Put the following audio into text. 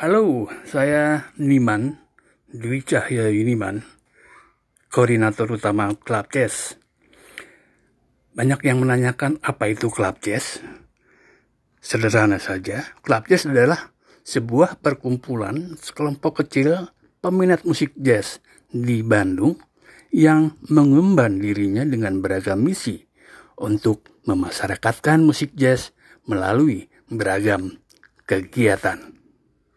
Halo, saya Niman, Dwi Cahya Niman, koordinator utama Club Jazz. Banyak yang menanyakan apa itu Club Jazz. Sederhana saja, Club Jazz adalah sebuah perkumpulan sekelompok kecil peminat musik jazz di Bandung yang mengemban dirinya dengan beragam misi untuk memasyarakatkan musik jazz melalui beragam kegiatan.